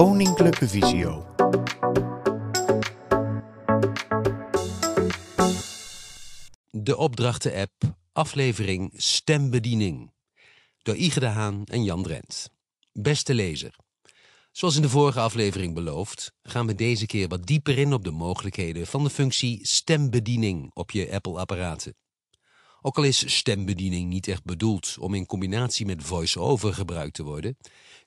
Koninklijke Visio. De opdrachten-app, aflevering Stembediening. Door Ige de Haan en Jan Drent. Beste lezer. Zoals in de vorige aflevering beloofd, gaan we deze keer wat dieper in op de mogelijkheden van de functie stembediening op je Apple-apparaten. Ook al is stembediening niet echt bedoeld om in combinatie met voice-over gebruikt te worden,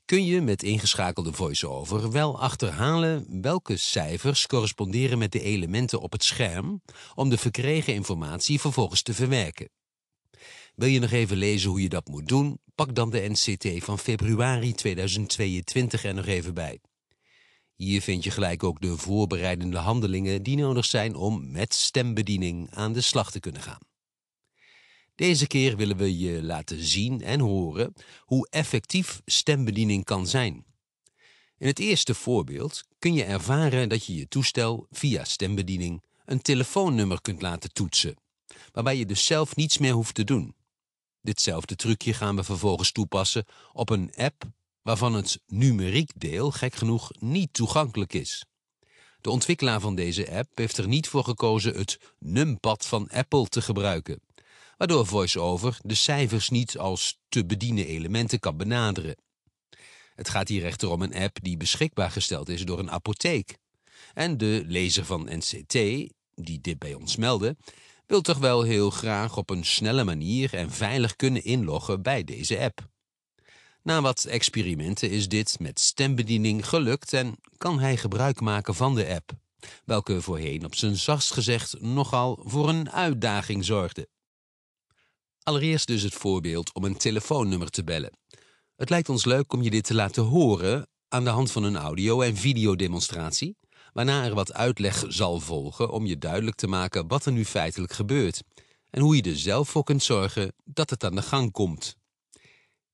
kun je met ingeschakelde voice-over wel achterhalen welke cijfers corresponderen met de elementen op het scherm om de verkregen informatie vervolgens te verwerken. Wil je nog even lezen hoe je dat moet doen? Pak dan de NCT van februari 2022 er nog even bij. Hier vind je gelijk ook de voorbereidende handelingen die nodig zijn om met stembediening aan de slag te kunnen gaan. Deze keer willen we je laten zien en horen hoe effectief stembediening kan zijn. In het eerste voorbeeld kun je ervaren dat je je toestel via stembediening een telefoonnummer kunt laten toetsen, waarbij je dus zelf niets meer hoeft te doen. Ditzelfde trucje gaan we vervolgens toepassen op een app waarvan het numeriekdeel gek genoeg niet toegankelijk is. De ontwikkelaar van deze app heeft er niet voor gekozen het numpad van Apple te gebruiken, waardoor VoiceOver de cijfers niet als te bedienen elementen kan benaderen. Het gaat hier echter om een app die beschikbaar gesteld is door een apotheek. En de lezer van NCT, die dit bij ons meldde, wil toch wel heel graag op een snelle manier en veilig kunnen inloggen bij deze app. Na wat experimenten is dit met stembediening gelukt en kan hij gebruik maken van de app, welke voorheen op zijn zachtst gezegd nogal voor een uitdaging zorgde. Allereerst dus het voorbeeld om een telefoonnummer te bellen. Het lijkt ons leuk om je dit te laten horen aan de hand van een audio- en videodemonstratie, waarna er wat uitleg zal volgen om je duidelijk te maken wat er nu feitelijk gebeurt en hoe je er zelf voor kunt zorgen dat het aan de gang komt.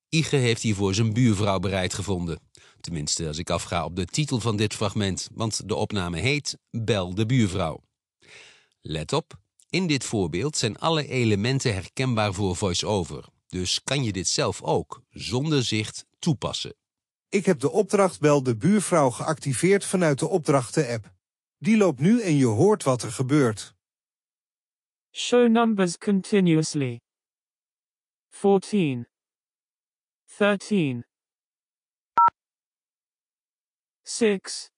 Ige heeft hiervoor zijn buurvrouw bereid gevonden. Tenminste, als ik afga op de titel van dit fragment, want de opname heet Bel de buurvrouw. Let op, in dit voorbeeld zijn alle elementen herkenbaar voor voice-over, dus kan je dit zelf ook, zonder zicht, toepassen. Ik heb de opdracht bel de buurvrouw geactiveerd vanuit de opdrachten-app. Die loopt nu en je hoort wat er gebeurt. Show numbers continuously. 14. 13. 6.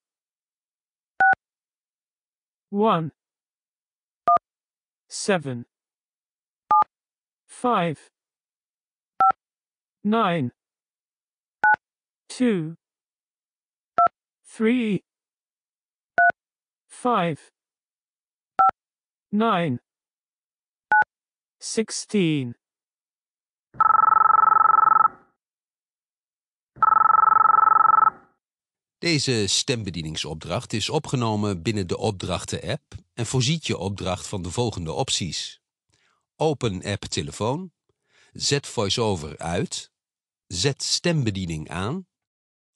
1. 7. 5. 9. 2. 3. 5. 9. 16. Deze stembedieningsopdracht is opgenomen binnen de opdrachten-app en voorziet je opdracht van de volgende opties. Open app telefoon, zet voiceover uit, zet stembediening aan,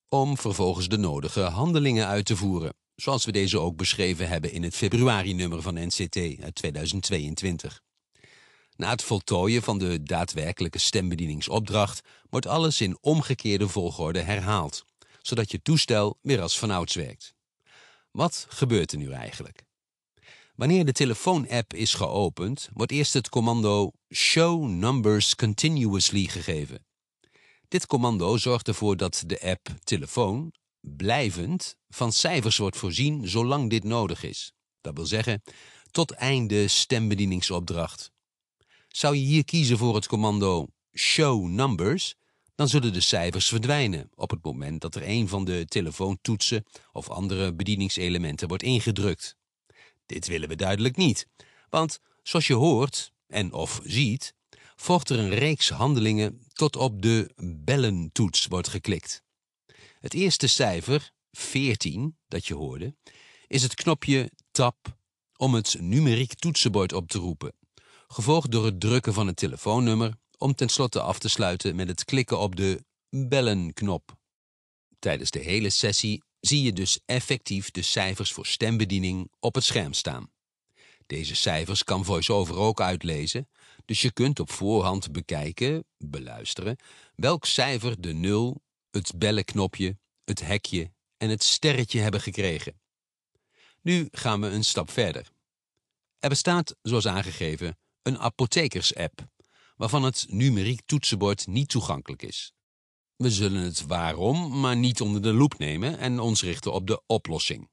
om vervolgens de nodige handelingen uit te voeren, zoals we deze ook beschreven hebben in het februari-nummer van NCT uit 2022. Na het voltooien van de daadwerkelijke stembedieningsopdracht wordt alles in omgekeerde volgorde herhaald, zodat je toestel weer als vanouds werkt. Wat gebeurt er nu eigenlijk? Wanneer de telefoon-app is geopend, wordt eerst het commando Show Numbers Continuously gegeven. Dit commando zorgt ervoor dat de app telefoon blijvend van cijfers wordt voorzien zolang dit nodig is. Dat wil zeggen, tot einde stembedieningsopdracht. Zou je hier kiezen voor het commando Show Numbers, dan zullen de cijfers verdwijnen op het moment dat er een van de telefoontoetsen of andere bedieningselementen wordt ingedrukt. Dit willen we duidelijk niet, want zoals je hoort en of ziet, volgt er een reeks handelingen tot op de bellentoets wordt geklikt. Het eerste cijfer, 14, dat je hoorde, is het knopje Tab om het numeriek toetsenbord op te roepen, gevolgd door het drukken van het telefoonnummer om tenslotte af te sluiten met het klikken op de bellenknop. Tijdens de hele sessie zie je dus effectief de cijfers voor stembediening op het scherm staan. Deze cijfers kan VoiceOver ook uitlezen, dus je kunt op voorhand bekijken, beluisteren, welk cijfer de 0, het bellenknopje, het hekje en het sterretje hebben gekregen. Nu gaan we een stap verder. Er bestaat, zoals aangegeven, een apothekers-app, waarvan het numeriek toetsenbord niet toegankelijk is. We zullen het waarom maar niet onder de loep nemen en ons richten op de oplossing.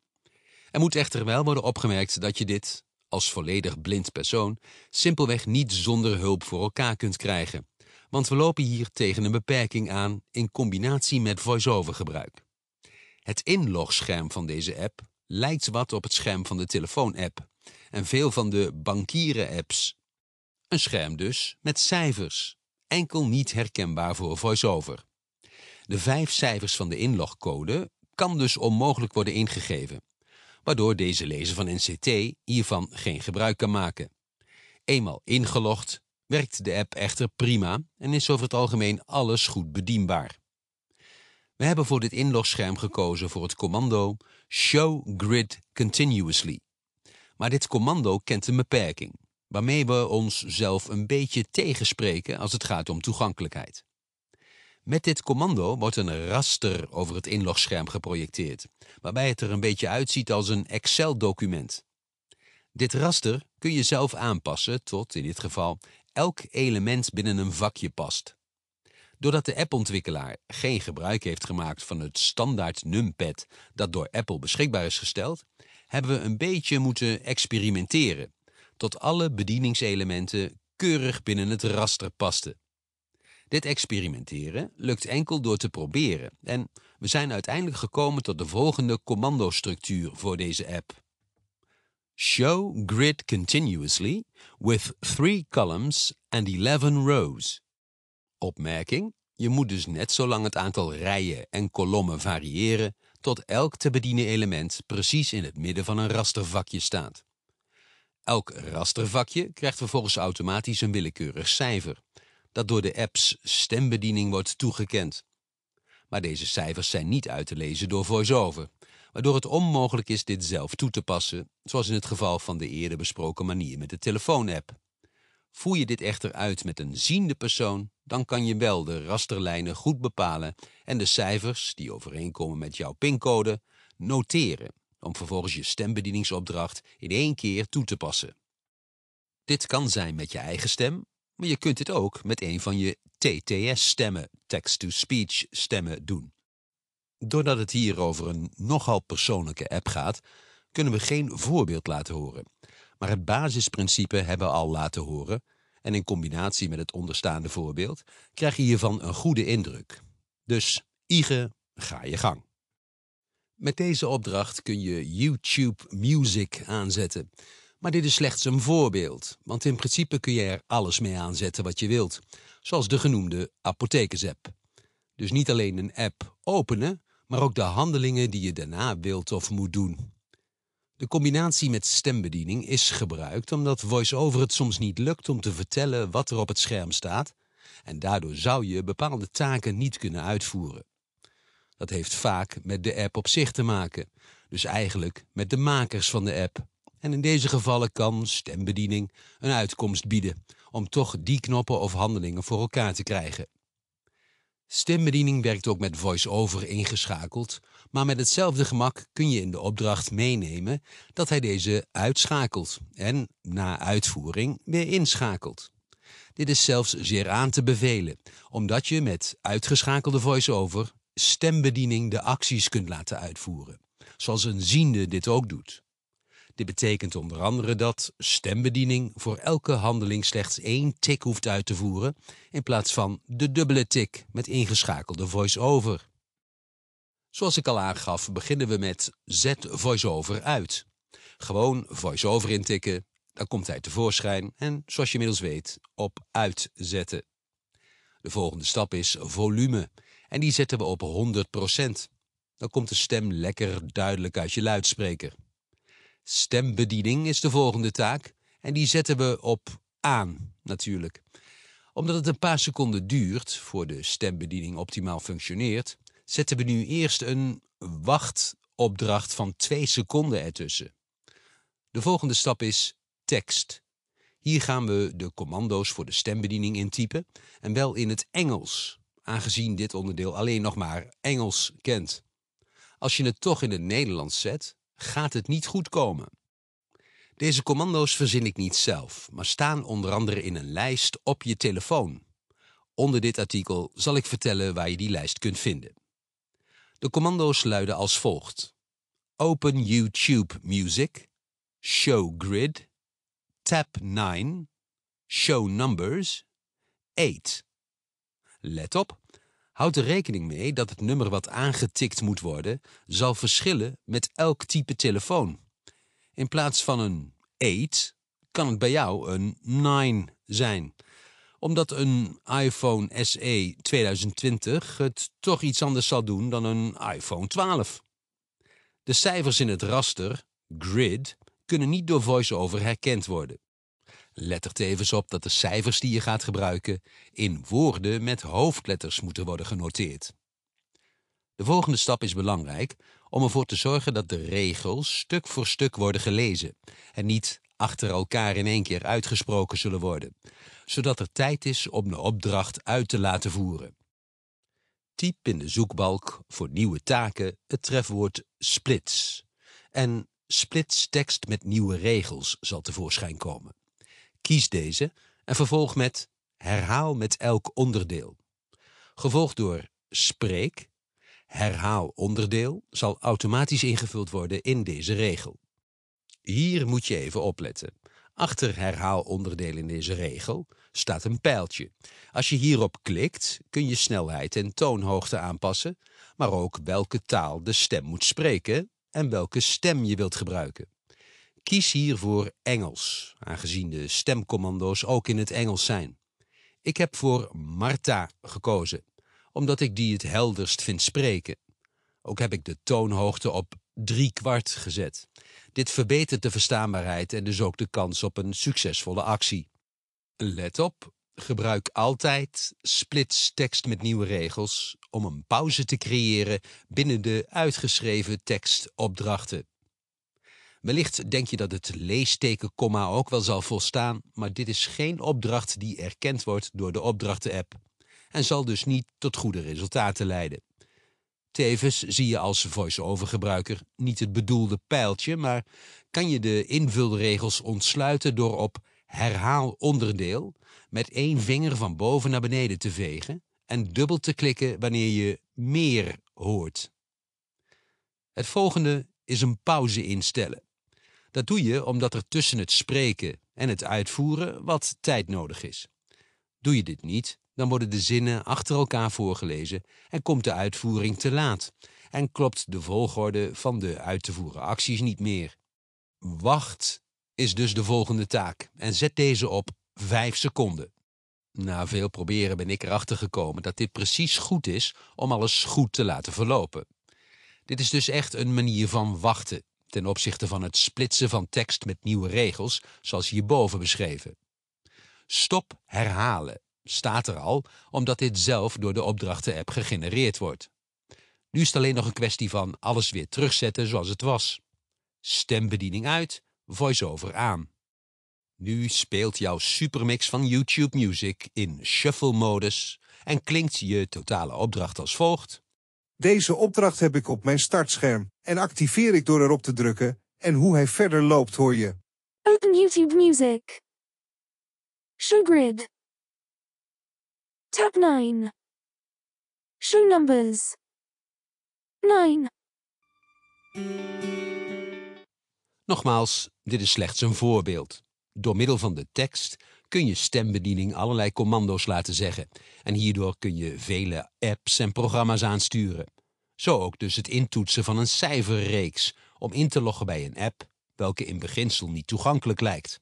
Er moet echter wel worden opgemerkt dat je dit, als volledig blind persoon, simpelweg niet zonder hulp voor elkaar kunt krijgen. Want we lopen hier tegen een beperking aan in combinatie met voice-over gebruik. Het inlogscherm van deze app lijkt wat op het scherm van de telefoon-app en veel van de bankieren-apps. Een scherm dus met cijfers, enkel niet herkenbaar voor voice-over. De vijf cijfers van de inlogcode kan dus onmogelijk worden ingegeven, waardoor deze lezer van NCT hiervan geen gebruik kan maken. Eenmaal ingelogd werkt de app echter prima en is over het algemeen alles goed bedienbaar. We hebben voor dit inlogscherm gekozen voor het commando Show Grid Continuously. Maar dit commando kent een beperking, waarmee we ons zelf een beetje tegenspreken als het gaat om toegankelijkheid. Met dit commando wordt een raster over het inlogscherm geprojecteerd, waarbij het er een beetje uitziet als een Excel-document. Dit raster kun je zelf aanpassen tot, in dit geval, elk element binnen een vakje past. Doordat de appontwikkelaar geen gebruik heeft gemaakt van het standaard numpad dat door Apple beschikbaar is gesteld, hebben we een beetje moeten experimenteren, tot alle bedieningselementen keurig binnen het raster pasten. Dit experimenteren lukt enkel door te proberen en we zijn uiteindelijk gekomen tot de volgende commandostructuur voor deze app. Show grid continuously with three columns and 11 rows. Opmerking, je moet dus net zolang het aantal rijen en kolommen variëren tot elk te bedienen element precies in het midden van een rastervakje staat. Elk rastervakje krijgt vervolgens automatisch een willekeurig cijfer, dat door de apps stembediening wordt toegekend. Maar deze cijfers zijn niet uit te lezen door VoiceOver, waardoor het onmogelijk is dit zelf toe te passen, zoals in het geval van de eerder besproken manier met de telefoonapp. Voer je dit echter uit met een ziende persoon, dan kan je wel de rasterlijnen goed bepalen en de cijfers, die overeenkomen met jouw pincode, noteren, om vervolgens je stembedieningsopdracht in één keer toe te passen. Dit kan zijn met je eigen stem, maar je kunt dit ook met een van je TTS-stemmen, text-to-speech stemmen, doen. Doordat het hier over een nogal persoonlijke app gaat, kunnen we geen voorbeeld laten horen. Maar het basisprincipe hebben we al laten horen en in combinatie met het onderstaande voorbeeld krijg je hiervan een goede indruk. Dus, Ige, ga je gang. Met deze opdracht kun je YouTube Music aanzetten. Maar dit is slechts een voorbeeld, want in principe kun je er alles mee aanzetten wat je wilt, zoals de genoemde apothekersapp. Dus niet alleen een app openen, maar ook de handelingen die je daarna wilt of moet doen. De combinatie met stembediening is gebruikt omdat VoiceOver het soms niet lukt om te vertellen wat er op het scherm staat en daardoor zou je bepaalde taken niet kunnen uitvoeren. Dat heeft vaak met de app op zich te maken, dus eigenlijk met de makers van de app. En in deze gevallen kan stembediening een uitkomst bieden om toch die knoppen of handelingen voor elkaar te krijgen. Stembediening werkt ook met voice-over ingeschakeld, maar met hetzelfde gemak kun je in de opdracht meenemen dat hij deze uitschakelt en na uitvoering weer inschakelt. Dit is zelfs zeer aan te bevelen, omdat je met uitgeschakelde voice-over stembediening de acties kunt laten uitvoeren, zoals een ziende dit ook doet. Dit betekent onder andere dat stembediening voor elke handeling slechts één tik hoeft uit te voeren, in plaats van de dubbele tik met ingeschakelde voice-over. Zoals ik al aangaf, beginnen we met zet voice-over uit. Gewoon voice-over intikken, dan komt hij tevoorschijn en, zoals je inmiddels weet, op uitzetten. De volgende stap is volume en die zetten we op 100%. Dan komt de stem lekker duidelijk uit je luidspreker. Stembediening is de volgende taak en die zetten we op aan natuurlijk. Omdat het een paar seconden duurt voor de stembediening optimaal functioneert, zetten we nu eerst een wachtopdracht van 2 seconden ertussen. De volgende stap is tekst. Hier gaan we de commando's voor de stembediening intypen en wel in het Engels, aangezien dit onderdeel alleen nog maar Engels kent. Als je het toch in het Nederlands zet, gaat het niet goed komen. Deze commando's verzin ik niet zelf, maar staan onder andere in een lijst op je telefoon. Onder dit artikel zal ik vertellen waar je die lijst kunt vinden. De commando's luiden als volgt. Open YouTube Music, Show Grid, Tab 9, Show Numbers, 8. Let op, houd er rekening mee dat het nummer wat aangetikt moet worden zal verschillen met elk type telefoon. In plaats van een 8 kan het bij jou een 9 zijn omdat een iPhone SE 2020 het toch iets anders zal doen dan een iPhone 12. De cijfers in het raster, grid, kunnen niet door VoiceOver herkend worden. Let er tevens op dat de cijfers die je gaat gebruiken in woorden met hoofdletters moeten worden genoteerd. De volgende stap is belangrijk om ervoor te zorgen dat de regels stuk voor stuk worden gelezen en niet achter elkaar in één keer uitgesproken zullen worden, zodat er tijd is om de opdracht uit te laten voeren. Typ in de zoekbalk voor nieuwe taken het trefwoord splits en splits tekst met nieuwe regels zal tevoorschijn komen. Kies deze en vervolg met herhaal met elk onderdeel. Gevolgd door spreek, herhaal onderdeel zal automatisch ingevuld worden in deze regel. Hier moet je even opletten. Achter herhaal onderdeel in deze regel staat een pijltje. Als je hierop klikt kun je snelheid en toonhoogte aanpassen, maar ook welke taal de stem moet spreken en welke stem je wilt gebruiken. Kies hier voor Engels, aangezien de stemcommando's ook in het Engels zijn. Ik heb voor Marta gekozen, omdat ik die het helderst vind spreken. Ook heb ik de toonhoogte op drie kwart gezet. Dit verbetert de verstaanbaarheid en dus ook de kans op een succesvolle actie. Let op, gebruik altijd splits tekst met nieuwe regels om een pauze te creëren binnen de uitgeschreven tekstopdrachten. Wellicht denk je dat het leesteken komma ook wel zal volstaan, maar dit is geen opdracht die erkend wordt door de opdrachten-app en zal dus niet tot goede resultaten leiden. Tevens zie je als voice-over gebruiker niet het bedoelde pijltje, maar kan je de invulregels ontsluiten door op herhaal onderdeel met één vinger van boven naar beneden te vegen en dubbel te klikken wanneer je meer hoort. Het volgende is een pauze instellen. Dat doe je omdat er tussen het spreken en het uitvoeren wat tijd nodig is. Doe je dit niet, dan worden de zinnen achter elkaar voorgelezen en komt de uitvoering te laat en klopt de volgorde van de uit te voeren acties niet meer. Wacht is dus de volgende taak en zet deze op 5 seconden. Na veel proberen ben ik erachter gekomen dat dit precies goed is om alles goed te laten verlopen. Dit is dus echt een manier van wachten ten opzichte van het splitsen van tekst met nieuwe regels, zoals hierboven beschreven. Stop herhalen staat er al, omdat dit zelf door de opdrachten-app gegenereerd wordt. Nu is het alleen nog een kwestie van alles weer terugzetten zoals het was. Stembediening uit, voice-over aan. Nu speelt jouw supermix van YouTube Music in shuffle-modus en klinkt je totale opdracht als volgt. Deze opdracht heb ik op mijn startscherm en activeer ik door erop te drukken en hoe hij verder loopt hoor je. Open YouTube Music. Show grid. Tab 9. Show numbers. 9. Nogmaals, dit is slechts een voorbeeld. Door middel van de tekst kun je stembediening allerlei commando's laten zeggen en hierdoor kun je vele apps en programma's aansturen. Zo ook dus het intoetsen van een cijferreeks om in te loggen bij een app welke in beginsel niet toegankelijk lijkt.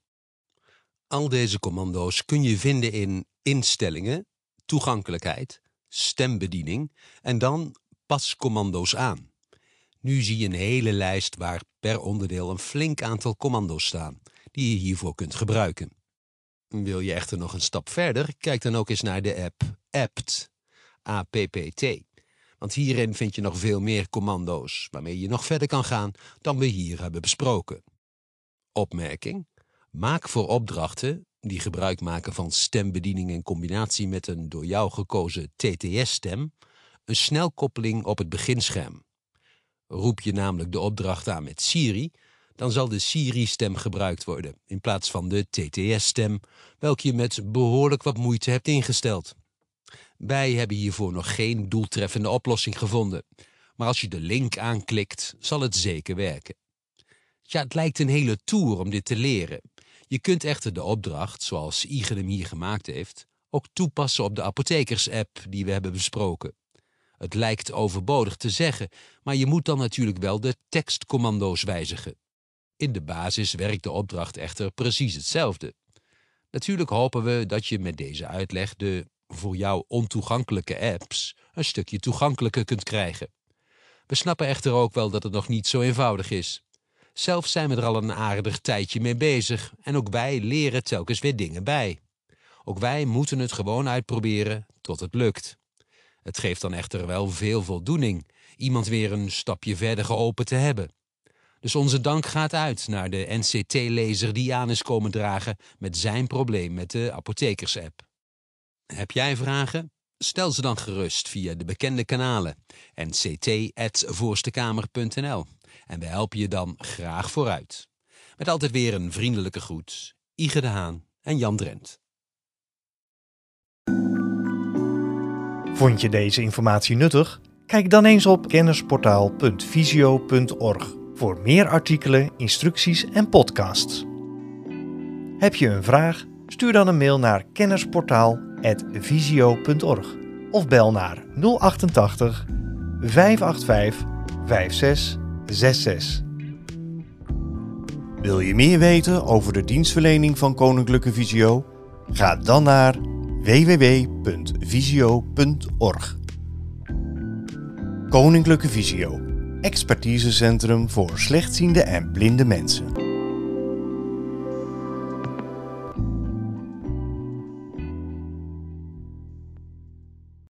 Al deze commando's kun je vinden in Instellingen, Toegankelijkheid, Stembediening en dan Pas commando's aan. Nu zie je een hele lijst waar per onderdeel een flink aantal commando's staan die je hiervoor kunt gebruiken. Wil je echter nog een stap verder, kijk dan ook eens naar de app apt, APPT. Want hierin vind je nog veel meer commando's waarmee je nog verder kan gaan dan we hier hebben besproken. Opmerking. Maak voor opdrachten die gebruik maken van stembediening in combinatie met een door jou gekozen TTS-stem een snelkoppeling op het beginscherm. Roep je namelijk de opdracht aan met Siri, dan zal de Siri-stem gebruikt worden, in plaats van de TTS-stem, welke je met behoorlijk wat moeite hebt ingesteld. Wij hebben hiervoor nog geen doeltreffende oplossing gevonden, maar als je de link aanklikt, zal het zeker werken. Ja, het lijkt een hele tour om dit te leren. Je kunt echter de opdracht, zoals Igen hem hier gemaakt heeft, ook toepassen op de apothekers-app die we hebben besproken. Het lijkt overbodig te zeggen, maar je moet dan natuurlijk wel de tekstcommando's wijzigen. In de basis werkt de opdracht echter precies hetzelfde. Natuurlijk hopen we dat je met deze uitleg de voor jou ontoegankelijke apps een stukje toegankelijker kunt krijgen. We snappen echter ook wel dat het nog niet zo eenvoudig is. Zelf zijn we er al een aardig tijdje mee bezig en ook wij leren telkens weer dingen bij. Ook wij moeten het gewoon uitproberen tot het lukt. Het geeft dan echter wel veel voldoening iemand weer een stapje verder geopend te hebben. Dus onze dank gaat uit naar de NCT-lezer die aan is komen dragen met zijn probleem met de apothekers-app. Heb jij vragen? Stel ze dan gerust via de bekende kanalen nct.voorstekamer.nl en we helpen je dan graag vooruit. Met altijd weer een vriendelijke groet, Ige de Haan en Jan Drent. Vond je deze informatie nuttig? Kijk dan eens op kennisportaal.visio.org voor meer artikelen, instructies en podcasts. Heb je een vraag? Stuur dan een mail naar kennisportaal.visio.org of bel naar 088 585 5666. Wil je meer weten over de dienstverlening van Koninklijke Visio? Ga dan naar www.visio.org. Koninklijke Visio, expertisecentrum voor slechtziende en blinde mensen.